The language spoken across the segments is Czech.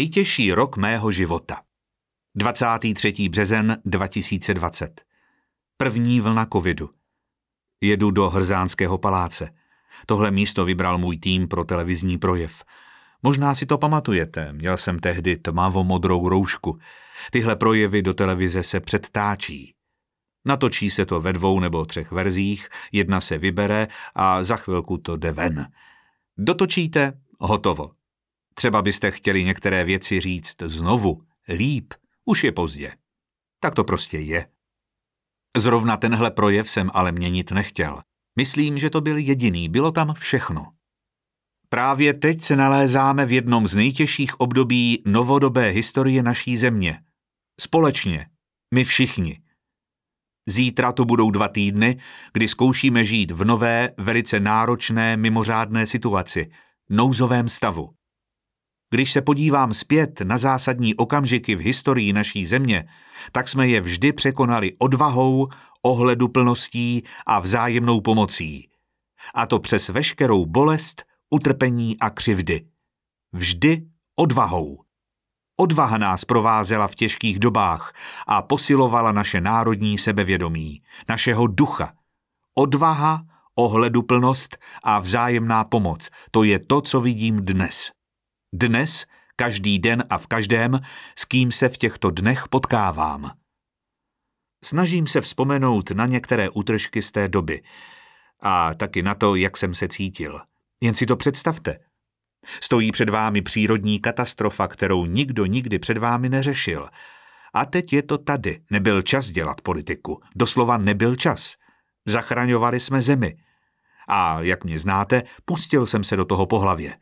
Nejtěžší rok mého života. 23. březen 2020. První vlna covidu. Jedu do Hrzánského paláce. Tohle místo vybral můj tým pro televizní projev. Možná si to pamatujete, měl jsem tehdy tmavo-modrou roušku. Tyhle projevy do televize se předtáčí. Natočí se to ve dvou nebo třech verzích, jedna se vybere a za chvilku to jde ven. Dotočíte, hotovo. Třeba byste chtěli některé věci říct znovu, líp, už je pozdě. Tak to prostě je. Zrovna tenhle projev jsem ale měnit nechtěl. Myslím, že to byl jediný, bylo tam všechno. Právě teď se nalézáme v jednom z nejtěžších období novodobé historie naší země. Společně, my všichni. Zítra to budou dva týdny, kdy zkoušíme žít v nové, velice náročné, mimořádné situaci, nouzovém stavu. Když se podívám zpět na zásadní okamžiky v historii naší země, tak jsme je vždy překonali odvahou, ohleduplností a vzájemnou pomocí. A to přes veškerou bolest, utrpení a křivdy. Vždy odvahou. Odvaha nás provázela v těžkých dobách a posilovala naše národní sebevědomí, našeho ducha. Odvaha, ohleduplnost a vzájemná pomoc, to je to, co vidím dnes. Dnes, každý den a v každém, s kým se v těchto dnech potkávám. Snažím se vzpomenout na některé útržky z té doby a taky na to, jak jsem se cítil. Jen si to představte. Stojí před vámi přírodní katastrofa, kterou nikdo nikdy před vámi neřešil. A teď je to tady. Nebyl čas dělat politiku. Doslova nebyl čas. Zachraňovali jsme zemi. A jak mě znáte, pustil jsem se do toho po hlavě.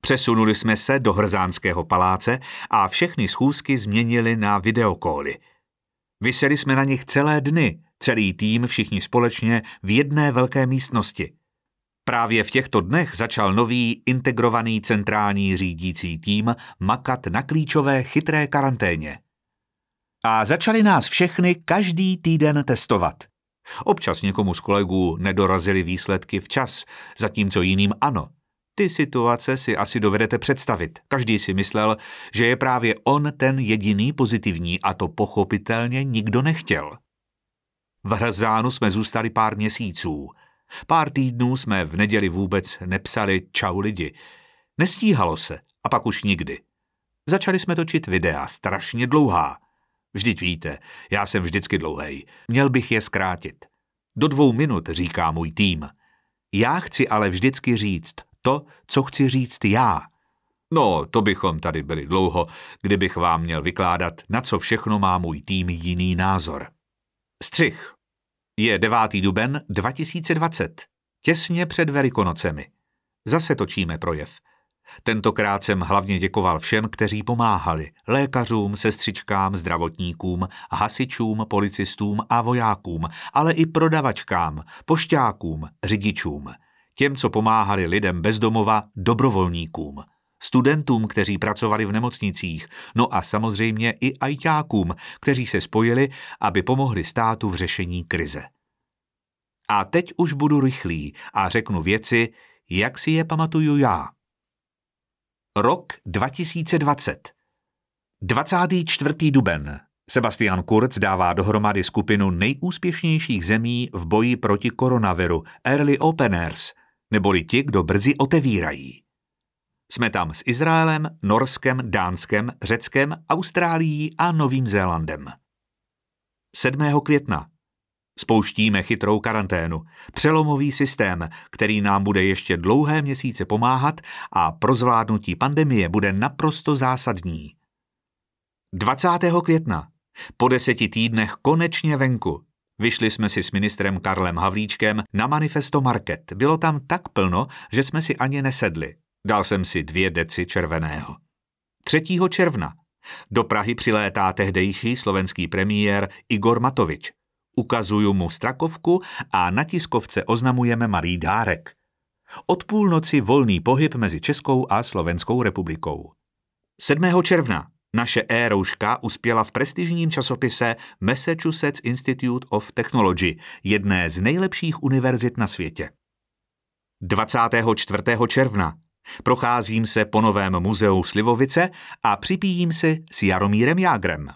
Přesunuli jsme se do Hrzánského paláce a všechny schůzky změnili na videokóly. Vyseli jsme na nich celé dny, celý tým, všichni společně, v jedné velké místnosti. Právě v těchto dnech začal nový integrovaný centrální řídící tým makat na klíčové chytré karanténě. A začali nás všechny každý týden testovat. Občas někomu z kolegů nedorazily výsledky včas, zatímco jiným ano. Ty situace si asi dovedete představit. Každý si myslel, že je právě on ten jediný pozitivní a to pochopitelně nikdo nechtěl. V Hrzánu jsme zůstali pár měsíců. Pár týdnů jsme v neděli vůbec nepsali čau lidi. Nestíhalo se a pak už nikdy. Začali jsme točit videa, strašně dlouhá. Vždyť víte, já jsem vždycky dlouhý. Měl bych je zkrátit. Do dvou minut, říká můj tým. Já chci ale vždycky říct to, co chci říct já. No, to bychom tady byli dlouho, kdybych vám měl vykládat, na co všechno má můj tým jiný názor. Střih. Je 9. duben 2020, těsně před Velikonocemi. Zase točíme projev. Tentokrát jsem hlavně děkoval všem, kteří pomáhali. Lékařům, sestřičkám, zdravotníkům, hasičům, policistům a vojákům, ale i prodavačkám, pošťákům, řidičům – těm, co pomáhali lidem bezdomova, dobrovolníkům, studentům, kteří pracovali v nemocnicích, no a samozřejmě i ajťákům, kteří se spojili, aby pomohli státu v řešení krize. A teď už budu rychlý a řeknu věci, jak si je pamatuju já. Rok 2020. 24. duben. Sebastian Kurz dává dohromady skupinu nejúspěšnějších zemí v boji proti koronaviru, Early Openers, neboli ti, kdo brzy otevírají. Jsme tam s Izraelem, Norskem, Dánskem, Řeckem, Austrálií a Novým Zélandem. 7. května spouštíme chytrou karanténu, přelomový systém, který nám bude ještě dlouhé měsíce pomáhat a pro zvládnutí pandemie bude naprosto zásadní. 20. května po deseti týdnech konečně venku Vyšli jsme si s ministrem Karlem Havlíčkem na manifesto Market. Bylo tam tak plno, že jsme si ani nesedli. Dal jsem si dvě deci červeného. 3. června do Prahy přilétá tehdejší slovenský premiér Igor Matovič. Ukazuju mu strakovku a na tiskovce oznamujeme malý dárek. Od půlnoci volný pohyb mezi Českou a Slovenskou republikou. 7. června naše e-rouška uspěla v prestižním časopise Massachusetts Institute of Technology, jedné z nejlepších univerzit na světě. 24. června Procházím se po novém muzeu Slivovice a připíjím si s Jaromírem Jágrem.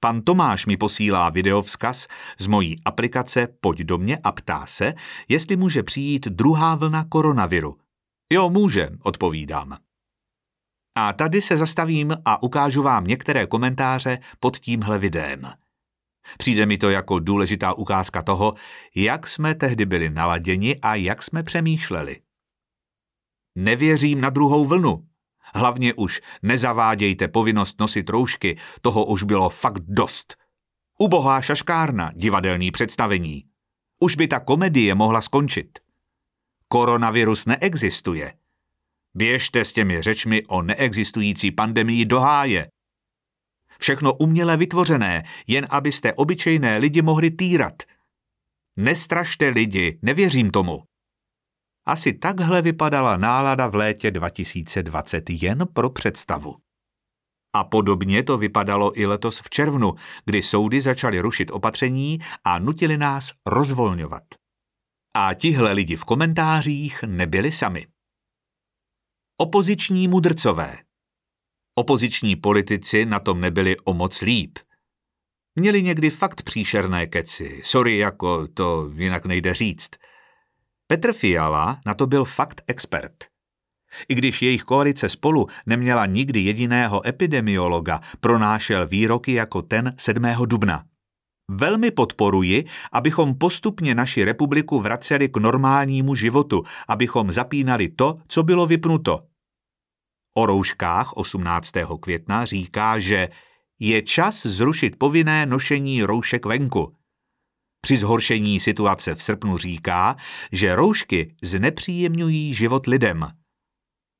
Pan Tomáš mi posílá videovzkaz z mojí aplikace Pojď do mě a ptá se, jestli může přijít druhá vlna koronaviru. Jo, může, odpovídám. A tady se zastavím a ukážu vám některé komentáře pod tímhle videem. Přijde mi to jako důležitá ukázka toho, jak jsme tehdy byli naladěni a jak jsme přemýšleli. Nevěřím na druhou vlnu. Hlavně už nezavádějte povinnost nosit roušky, toho už bylo fakt dost. Ubohá šaškárna, divadelní představení. Už by ta komedie mohla skončit. Koronavirus neexistuje. Běžte s těmi řečmi o neexistující pandemii do háje. Všechno uměle vytvořené, jen abyste obyčejné lidi mohli týrat. Nestrašte lidi, nevěřím tomu. Asi takhle vypadala nálada v létě 2020 jen pro představu. A podobně to vypadalo i letos v červnu, kdy soudy začaly rušit opatření a nutili nás rozvolňovat. A tihle lidi v komentářích nebyli sami. Opoziční mudrcové. Opoziční politici na tom nebyli o moc líp. Měli někdy fakt příšerné keci, sorry, jako to jinak nejde říct – Petr Fiala na to byl fakt expert. I když jejich koalice spolu neměla nikdy jediného epidemiologa, pronášel výroky jako ten 7. dubna. Velmi podporuji, abychom postupně naši republiku vraceli k normálnímu životu, abychom zapínali to, co bylo vypnuto. O rouškách 18. května říká, že je čas zrušit povinné nošení roušek venku. Při zhoršení situace v srpnu říká, že roušky znepříjemňují život lidem.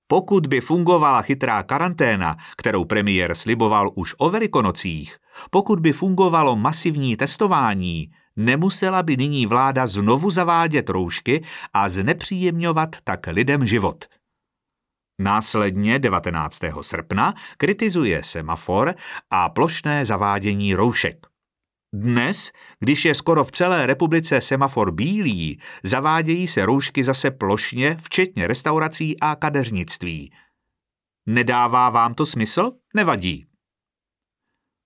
Pokud by fungovala chytrá karanténa, kterou premiér sliboval už o velikonocích, pokud by fungovalo masivní testování, nemusela by nyní vláda znovu zavádět roušky a znepříjemňovat tak lidem život. Následně 19. srpna kritizuje semafor a plošné zavádění roušek. Dnes, když je skoro v celé republice semafor bílý, zavádějí se roušky zase plošně, včetně restaurací a kadeřnictví. Nedává vám to smysl? Nevadí.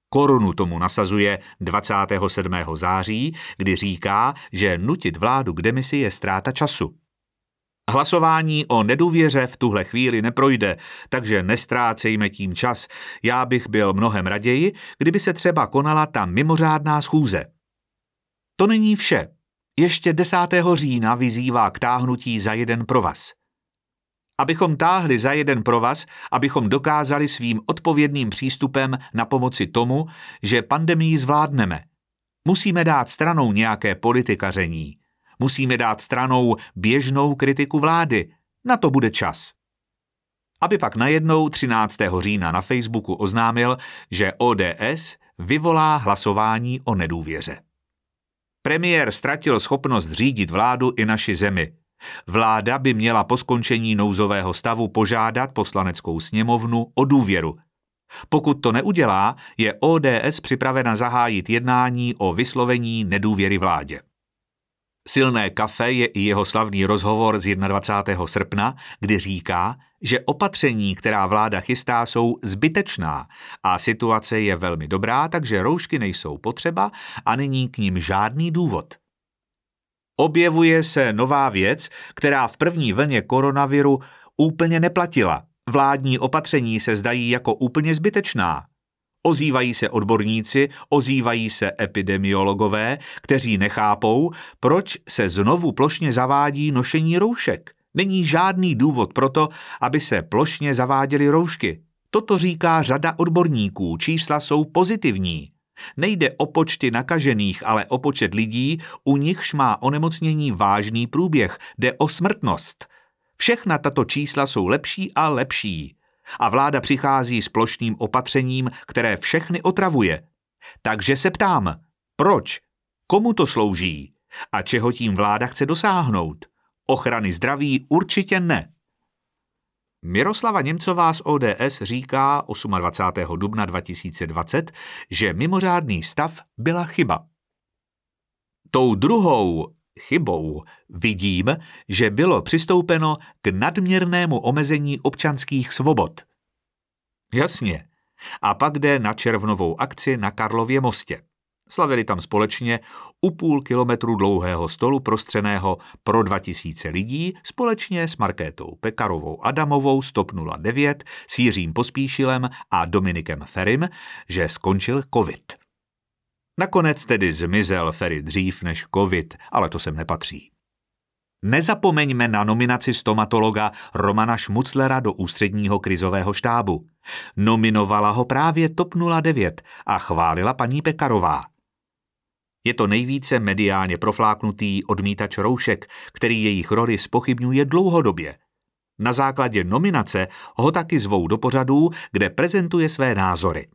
Korunu tomu nasazuje 27. září, kdy říká, že nutit vládu k demisi je ztráta času. Hlasování o nedůvěře v tuhle chvíli neprojde, takže nestrácejme tím čas. Já bych byl mnohem raději, kdyby se třeba konala ta mimořádná schůze. To není vše. Ještě 10. října vyzývá k táhnutí za jeden provaz. Abychom táhli za jeden provaz, abychom dokázali svým odpovědným přístupem na pomoci tomu, že pandemii zvládneme. Musíme dát stranou nějaké politikaření. Musíme dát stranou běžnou kritiku vlády. Na to bude čas. Aby pak najednou 13. října na Facebooku oznámil, že ODS vyvolá hlasování o nedůvěře. Premiér ztratil schopnost řídit vládu i naši zemi. Vláda by měla po skončení nouzového stavu požádat poslaneckou sněmovnu o důvěru. Pokud to neudělá, je ODS připravena zahájit jednání o vyslovení nedůvěry vládě. Silné kafe je i jeho slavný rozhovor z 21. srpna, kdy říká, že opatření, která vláda chystá, jsou zbytečná a situace je velmi dobrá, takže roušky nejsou potřeba a není k ním žádný důvod. Objevuje se nová věc, která v první vlně koronaviru úplně neplatila. Vládní opatření se zdají jako úplně zbytečná. Ozývají se odborníci, ozývají se epidemiologové, kteří nechápou, proč se znovu plošně zavádí nošení roušek. Není žádný důvod pro to, aby se plošně zaváděly roušky. Toto říká řada odborníků, čísla jsou pozitivní. Nejde o počty nakažených, ale o počet lidí, u nichž má onemocnění vážný průběh, jde o smrtnost. Všechna tato čísla jsou lepší a lepší a vláda přichází s plošným opatřením, které všechny otravuje. Takže se ptám, proč? Komu to slouží? A čeho tím vláda chce dosáhnout? Ochrany zdraví určitě ne. Miroslava Němcová z ODS říká 28. dubna 2020, že mimořádný stav byla chyba. Tou druhou chybou vidím, že bylo přistoupeno k nadměrnému omezení občanských svobod. Jasně. A pak jde na červnovou akci na Karlově mostě. Slavili tam společně u půl kilometru dlouhého stolu prostřeného pro 2000 lidí společně s Markétou Pekarovou Adamovou z TOP 09, s Jiřím Pospíšilem a Dominikem Ferim, že skončil covid. Nakonec tedy zmizel Ferry dřív než covid, ale to sem nepatří. Nezapomeňme na nominaci stomatologa Romana Šmuclera do ústředního krizového štábu. Nominovala ho právě TOP 09 a chválila paní Pekarová. Je to nejvíce mediálně profláknutý odmítač roušek, který jejich roli spochybňuje dlouhodobě. Na základě nominace ho taky zvou do pořadů, kde prezentuje své názory.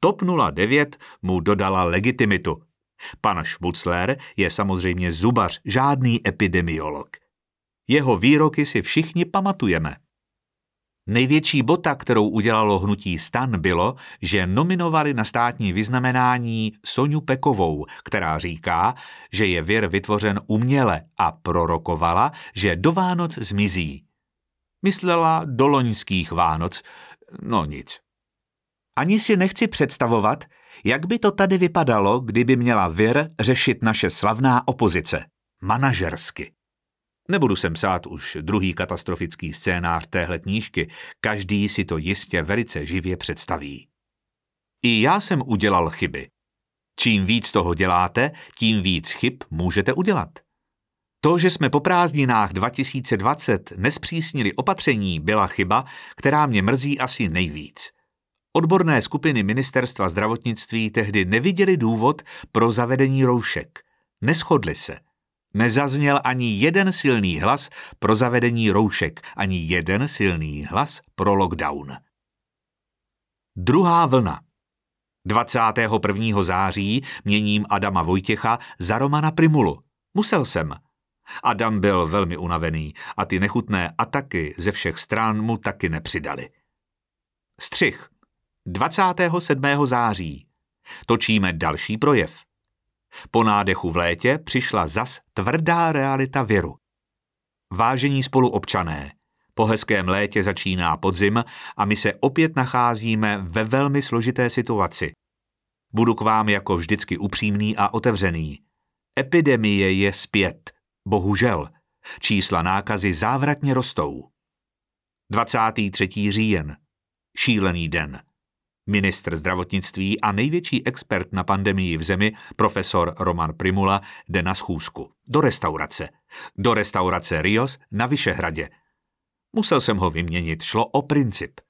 TOP 09 mu dodala legitimitu. Pan Šmucler je samozřejmě zubař, žádný epidemiolog. Jeho výroky si všichni pamatujeme. Největší bota, kterou udělalo hnutí stan, bylo, že nominovali na státní vyznamenání Soňu Pekovou, která říká, že je vir vytvořen uměle a prorokovala, že do Vánoc zmizí. Myslela do loňských Vánoc, no nic. Ani si nechci představovat, jak by to tady vypadalo, kdyby měla vir řešit naše slavná opozice. Manažersky. Nebudu sem psát už druhý katastrofický scénář téhle knížky, každý si to jistě velice živě představí. I já jsem udělal chyby. Čím víc toho děláte, tím víc chyb můžete udělat. To, že jsme po prázdninách 2020 nespřísnili opatření, byla chyba, která mě mrzí asi nejvíc. Odborné skupiny ministerstva zdravotnictví tehdy neviděli důvod pro zavedení roušek. Neschodli se – Nezazněl ani jeden silný hlas pro zavedení roušek, ani jeden silný hlas pro lockdown. Druhá vlna. 21. září měním Adama Vojtěcha za Romana Primulu. Musel jsem. Adam byl velmi unavený a ty nechutné ataky ze všech stran mu taky nepřidali. Střih. 27. září. Točíme další projev. Po nádechu v létě přišla zas tvrdá realita viru. Vážení spoluobčané, po hezkém létě začíná podzim a my se opět nacházíme ve velmi složité situaci. Budu k vám jako vždycky upřímný a otevřený. Epidemie je zpět. Bohužel. Čísla nákazy závratně rostou. 23. říjen. Šílený den. Ministr zdravotnictví a největší expert na pandemii v zemi, profesor Roman Primula, jde na schůzku. Do restaurace. Do restaurace Rios na Vyšehradě. Musel jsem ho vyměnit, šlo o princip.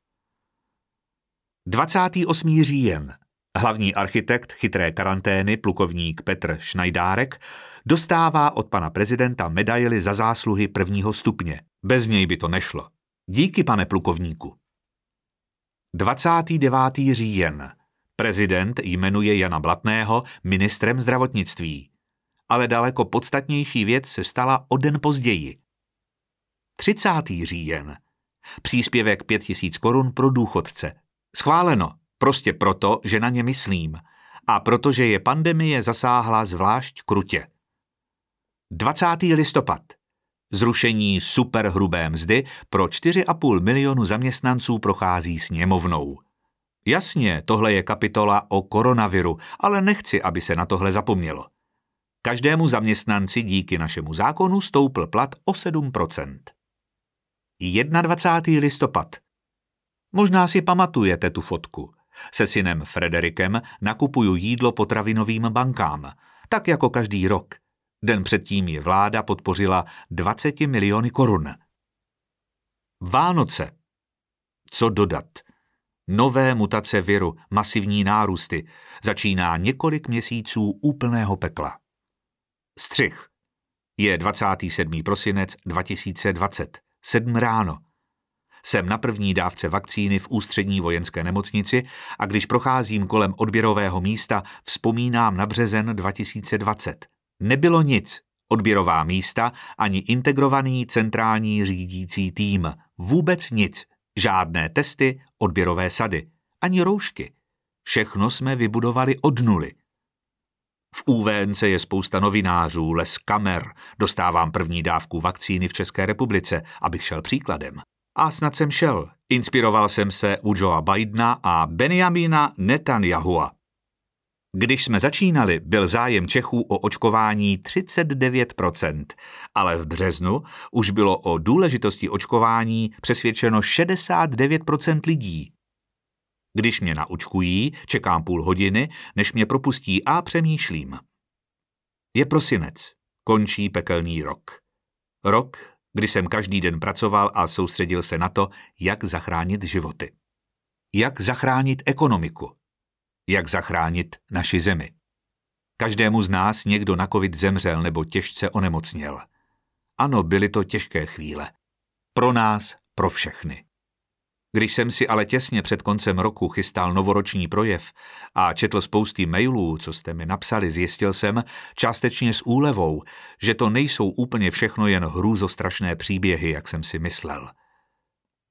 28. říjen. Hlavní architekt chytré karantény, plukovník Petr Šnajdárek, dostává od pana prezidenta medaily za zásluhy prvního stupně. Bez něj by to nešlo. Díky, pane plukovníku. 29. říjen. Prezident jmenuje Jana Blatného ministrem zdravotnictví. Ale daleko podstatnější věc se stala o den později. 30. říjen. Příspěvek 5000 korun pro důchodce. Schváleno, prostě proto, že na ně myslím a protože je pandemie zasáhla zvlášť krutě. 20. listopad. Zrušení superhrubé mzdy pro 4,5 milionu zaměstnanců prochází sněmovnou. Jasně, tohle je kapitola o koronaviru, ale nechci, aby se na tohle zapomnělo. Každému zaměstnanci díky našemu zákonu stoupl plat o 7%. 21. listopad. Možná si pamatujete tu fotku. Se synem Frederikem nakupuju jídlo potravinovým bankám, tak jako každý rok – Den předtím je vláda podpořila 20 miliony korun. Vánoce. Co dodat? Nové mutace viru, masivní nárůsty. Začíná několik měsíců úplného pekla. Střih. Je 27. prosinec 2020. Sedm ráno. Jsem na první dávce vakcíny v ústřední vojenské nemocnici a když procházím kolem odběrového místa, vzpomínám na březen 2020. Nebylo nic, odběrová místa ani integrovaný centrální řídící tým. Vůbec nic. Žádné testy, odběrové sady, ani roušky. Všechno jsme vybudovali od nuly. V UVNC je spousta novinářů, les kamer, dostávám první dávku vakcíny v České republice, abych šel příkladem. A snad jsem šel. Inspiroval jsem se u Joea Bidena a Benjamina Netanyahua. Když jsme začínali, byl zájem Čechů o očkování 39%, ale v březnu už bylo o důležitosti očkování přesvědčeno 69% lidí. Když mě naočkují, čekám půl hodiny, než mě propustí a přemýšlím. Je prosinec, končí pekelný rok. Rok, kdy jsem každý den pracoval a soustředil se na to, jak zachránit životy. Jak zachránit ekonomiku. Jak zachránit naši zemi. Každému z nás někdo na covid zemřel nebo těžce onemocněl. Ano, byly to těžké chvíle. Pro nás, pro všechny. Když jsem si ale těsně před koncem roku chystal novoroční projev a četl spousty mailů, co jste mi napsali, zjistil jsem, částečně s úlevou, že to nejsou úplně všechno jen hrůzostrašné příběhy, jak jsem si myslel.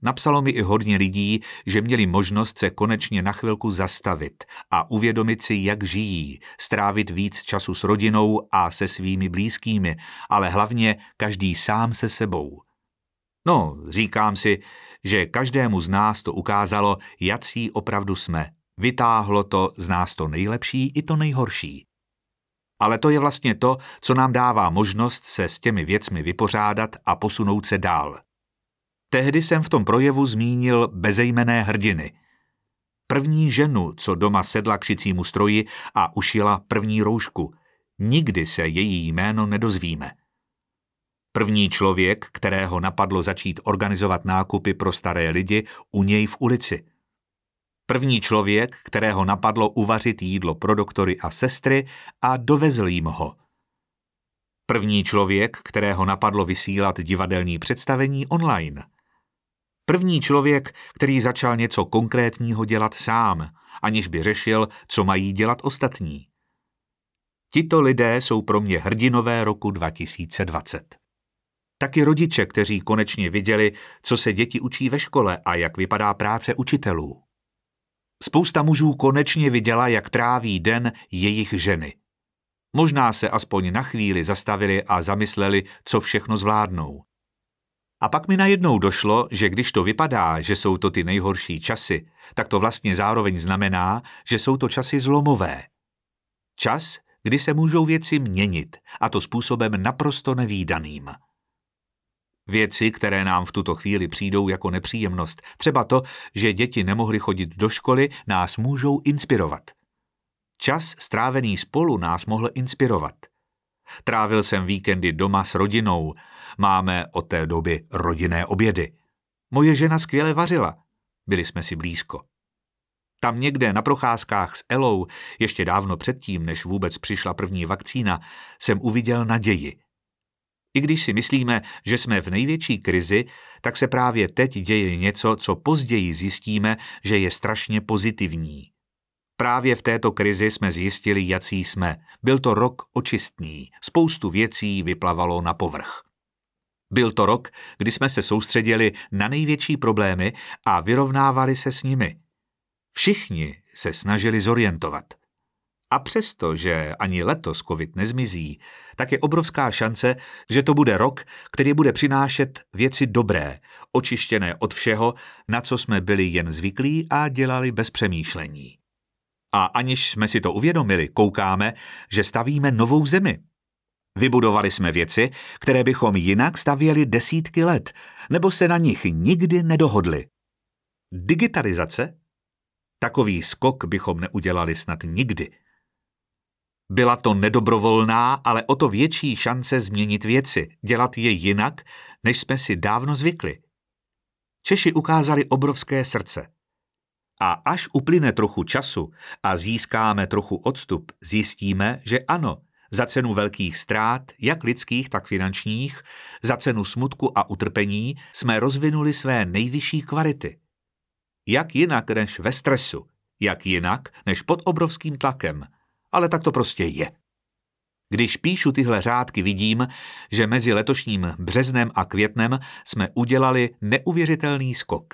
Napsalo mi i hodně lidí, že měli možnost se konečně na chvilku zastavit a uvědomit si, jak žijí, strávit víc času s rodinou a se svými blízkými, ale hlavně každý sám se sebou. No, říkám si, že každému z nás to ukázalo, jací opravdu jsme. Vytáhlo to z nás to nejlepší i to nejhorší. Ale to je vlastně to, co nám dává možnost se s těmi věcmi vypořádat a posunout se dál. Tehdy jsem v tom projevu zmínil bezejmené hrdiny. První ženu, co doma sedla k šicímu stroji a ušila první roušku. Nikdy se její jméno nedozvíme. První člověk, kterého napadlo začít organizovat nákupy pro staré lidi u něj v ulici. První člověk, kterého napadlo uvařit jídlo pro doktory a sestry a dovezl jim ho. První člověk, kterého napadlo vysílat divadelní představení online. První člověk, který začal něco konkrétního dělat sám, aniž by řešil, co mají dělat ostatní. Tito lidé jsou pro mě hrdinové roku 2020. Taky rodiče, kteří konečně viděli, co se děti učí ve škole a jak vypadá práce učitelů. Spousta mužů konečně viděla, jak tráví den jejich ženy. Možná se aspoň na chvíli zastavili a zamysleli, co všechno zvládnou. A pak mi najednou došlo, že když to vypadá, že jsou to ty nejhorší časy, tak to vlastně zároveň znamená, že jsou to časy zlomové. Čas, kdy se můžou věci měnit, a to způsobem naprosto nevýdaným. Věci, které nám v tuto chvíli přijdou jako nepříjemnost, třeba to, že děti nemohly chodit do školy, nás můžou inspirovat. Čas strávený spolu nás mohl inspirovat. Trávil jsem víkendy doma s rodinou. Máme od té doby rodinné obědy. Moje žena skvěle vařila. Byli jsme si blízko. Tam někde na procházkách s Elou, ještě dávno předtím, než vůbec přišla první vakcína, jsem uviděl naději. I když si myslíme, že jsme v největší krizi, tak se právě teď děje něco, co později zjistíme, že je strašně pozitivní. Právě v této krizi jsme zjistili, jací jsme. Byl to rok očistný, spoustu věcí vyplavalo na povrch. Byl to rok, kdy jsme se soustředili na největší problémy a vyrovnávali se s nimi. Všichni se snažili zorientovat. A přesto, že ani letos covid nezmizí, tak je obrovská šance, že to bude rok, který bude přinášet věci dobré, očištěné od všeho, na co jsme byli jen zvyklí a dělali bez přemýšlení. A aniž jsme si to uvědomili, koukáme, že stavíme novou zemi. Vybudovali jsme věci, které bychom jinak stavěli desítky let, nebo se na nich nikdy nedohodli. Digitalizace? Takový skok bychom neudělali snad nikdy. Byla to nedobrovolná, ale o to větší šance změnit věci, dělat je jinak, než jsme si dávno zvykli. Češi ukázali obrovské srdce. A až uplyne trochu času a získáme trochu odstup, zjistíme, že ano, za cenu velkých ztrát, jak lidských, tak finančních, za cenu smutku a utrpení jsme rozvinuli své nejvyšší kvality. Jak jinak než ve stresu, jak jinak než pod obrovským tlakem – ale tak to prostě je. Když píšu tyhle řádky, vidím, že mezi letošním březnem a květnem jsme udělali neuvěřitelný skok.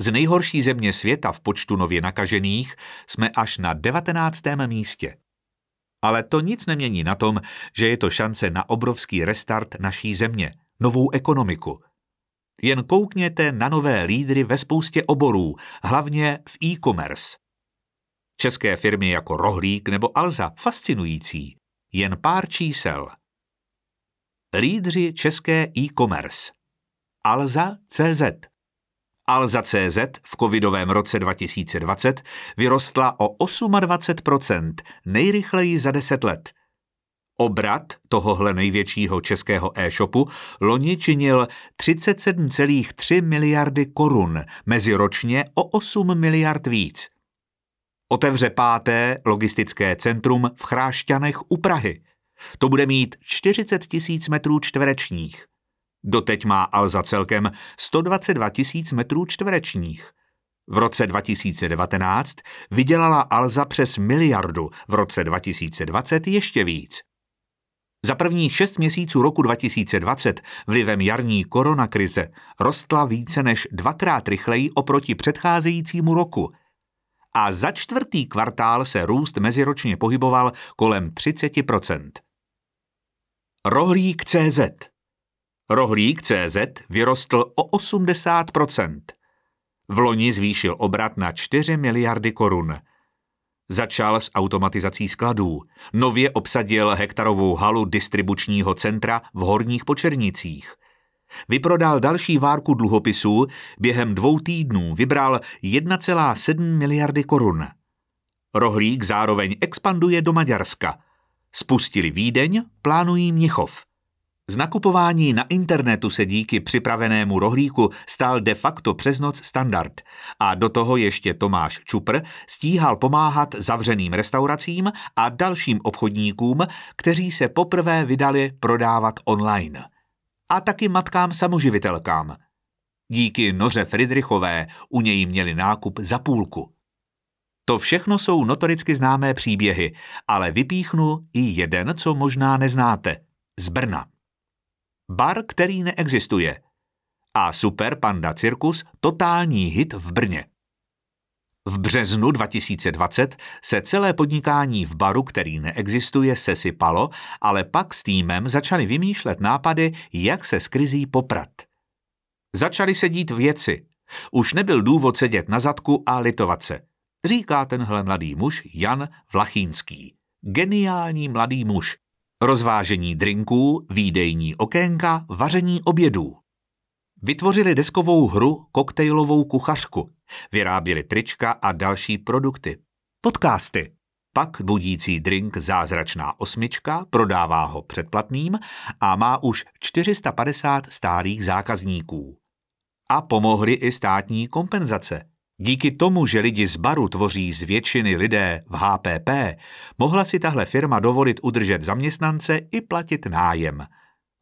Z nejhorší země světa v počtu nově nakažených jsme až na 19. místě. Ale to nic nemění na tom, že je to šance na obrovský restart naší země, novou ekonomiku. Jen koukněte na nové lídry ve spoustě oborů, hlavně v e-commerce. České firmy jako Rohlík nebo Alza fascinující. Jen pár čísel. Lídři české e-commerce. Alza CZ. Alza CZ v covidovém roce 2020 vyrostla o 28%, nejrychleji za 10 let. Obrat tohohle největšího českého e-shopu loni činil 37,3 miliardy korun, meziročně o 8 miliard víc. Otevře páté logistické centrum v Chrášťanech u Prahy. To bude mít 40 tisíc metrů čtverečních. Doteď má Alza celkem 122 tisíc metrů čtverečních. V roce 2019 vydělala Alza přes miliardu, v roce 2020 ještě víc. Za prvních šest měsíců roku 2020 vlivem jarní koronakrize rostla více než dvakrát rychleji oproti předcházejícímu roku a za čtvrtý kvartál se růst meziročně pohyboval kolem 30% Rohlík CZ Rohlík CZ vyrostl o 80% V loni zvýšil obrat na 4 miliardy korun. Začal s automatizací skladů. Nově obsadil hektarovou halu distribučního centra v Horních Počernicích. Vyprodal další várku dluhopisů, během dvou týdnů vybral 1,7 miliardy korun. Rohlík zároveň expanduje do Maďarska. Spustili Vídeň, plánují Měchov. Z nakupování na internetu se díky připravenému rohlíku stál de facto přes noc standard a do toho ještě Tomáš Čupr stíhal pomáhat zavřeným restauracím a dalším obchodníkům, kteří se poprvé vydali prodávat online. A taky matkám samoživitelkám. Díky Noře Friedrichové u něj měli nákup za půlku. To všechno jsou notoricky známé příběhy, ale vypíchnu i jeden, co možná neznáte. Z Brna. Bar, který neexistuje. A Super Panda Cirkus totální hit v Brně. V březnu 2020 se celé podnikání v baru, který neexistuje, sesypalo, ale pak s týmem začali vymýšlet nápady, jak se s krizí poprat. Začali se dít věci. Už nebyl důvod sedět na zadku a litovat se. Říká tenhle mladý muž Jan Vlachínský. Geniální mladý muž, Rozvážení drinků, výdejní okénka, vaření obědů. Vytvořili deskovou hru koktejlovou kuchařku. Vyráběli trička a další produkty. Podcasty. Pak budící drink Zázračná osmička prodává ho předplatným a má už 450 stálých zákazníků. A pomohly i státní kompenzace. Díky tomu, že lidi z baru tvoří z většiny lidé v HPP, mohla si tahle firma dovolit udržet zaměstnance i platit nájem.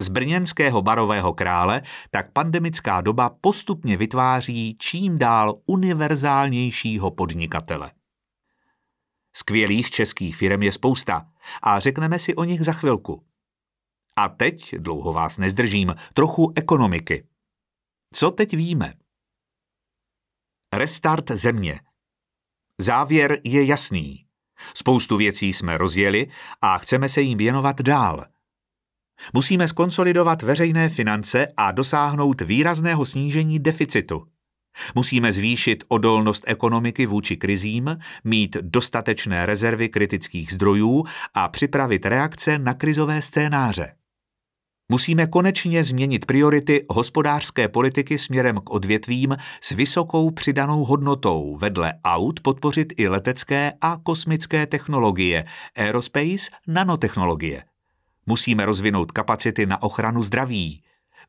Z brněnského barového krále tak pandemická doba postupně vytváří čím dál univerzálnějšího podnikatele. Skvělých českých firm je spousta a řekneme si o nich za chvilku. A teď, dlouho vás nezdržím, trochu ekonomiky. Co teď víme? Restart země. Závěr je jasný. Spoustu věcí jsme rozjeli a chceme se jim věnovat dál. Musíme skonsolidovat veřejné finance a dosáhnout výrazného snížení deficitu. Musíme zvýšit odolnost ekonomiky vůči krizím, mít dostatečné rezervy kritických zdrojů a připravit reakce na krizové scénáře. Musíme konečně změnit priority hospodářské politiky směrem k odvětvím s vysokou přidanou hodnotou, vedle aut podpořit i letecké a kosmické technologie, aerospace, nanotechnologie. Musíme rozvinout kapacity na ochranu zdraví,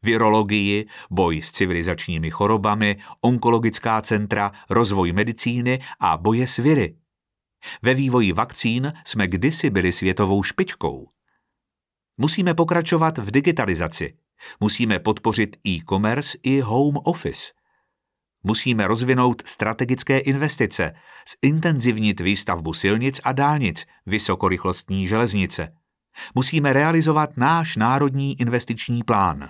virologii, boj s civilizačními chorobami, onkologická centra, rozvoj medicíny a boje s viry. Ve vývoji vakcín jsme kdysi byli světovou špičkou. Musíme pokračovat v digitalizaci. Musíme podpořit e-commerce i home office. Musíme rozvinout strategické investice, zintenzivnit výstavbu silnic a dálnic, vysokorychlostní železnice. Musíme realizovat náš národní investiční plán.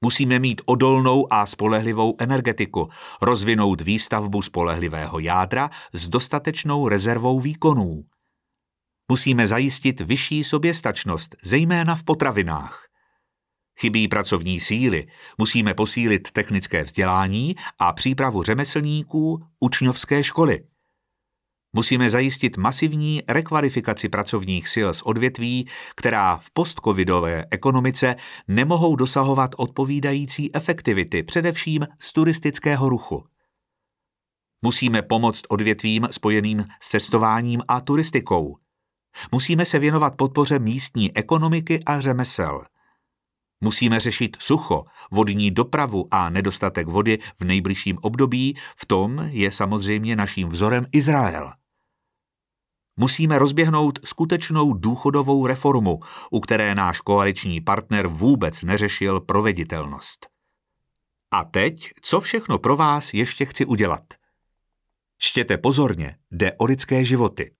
Musíme mít odolnou a spolehlivou energetiku, rozvinout výstavbu spolehlivého jádra s dostatečnou rezervou výkonů. Musíme zajistit vyšší soběstačnost, zejména v potravinách. Chybí pracovní síly, musíme posílit technické vzdělání a přípravu řemeslníků učňovské školy. Musíme zajistit masivní rekvalifikaci pracovních sil z odvětví, která v postcovidové ekonomice nemohou dosahovat odpovídající efektivity, především z turistického ruchu. Musíme pomoct odvětvím spojeným s cestováním a turistikou. Musíme se věnovat podpoře místní ekonomiky a řemesel. Musíme řešit sucho, vodní dopravu a nedostatek vody v nejbližším období, v tom je samozřejmě naším vzorem Izrael. Musíme rozběhnout skutečnou důchodovou reformu, u které náš koaliční partner vůbec neřešil proveditelnost. A teď, co všechno pro vás ještě chci udělat? Čtěte pozorně, jde o lidské životy.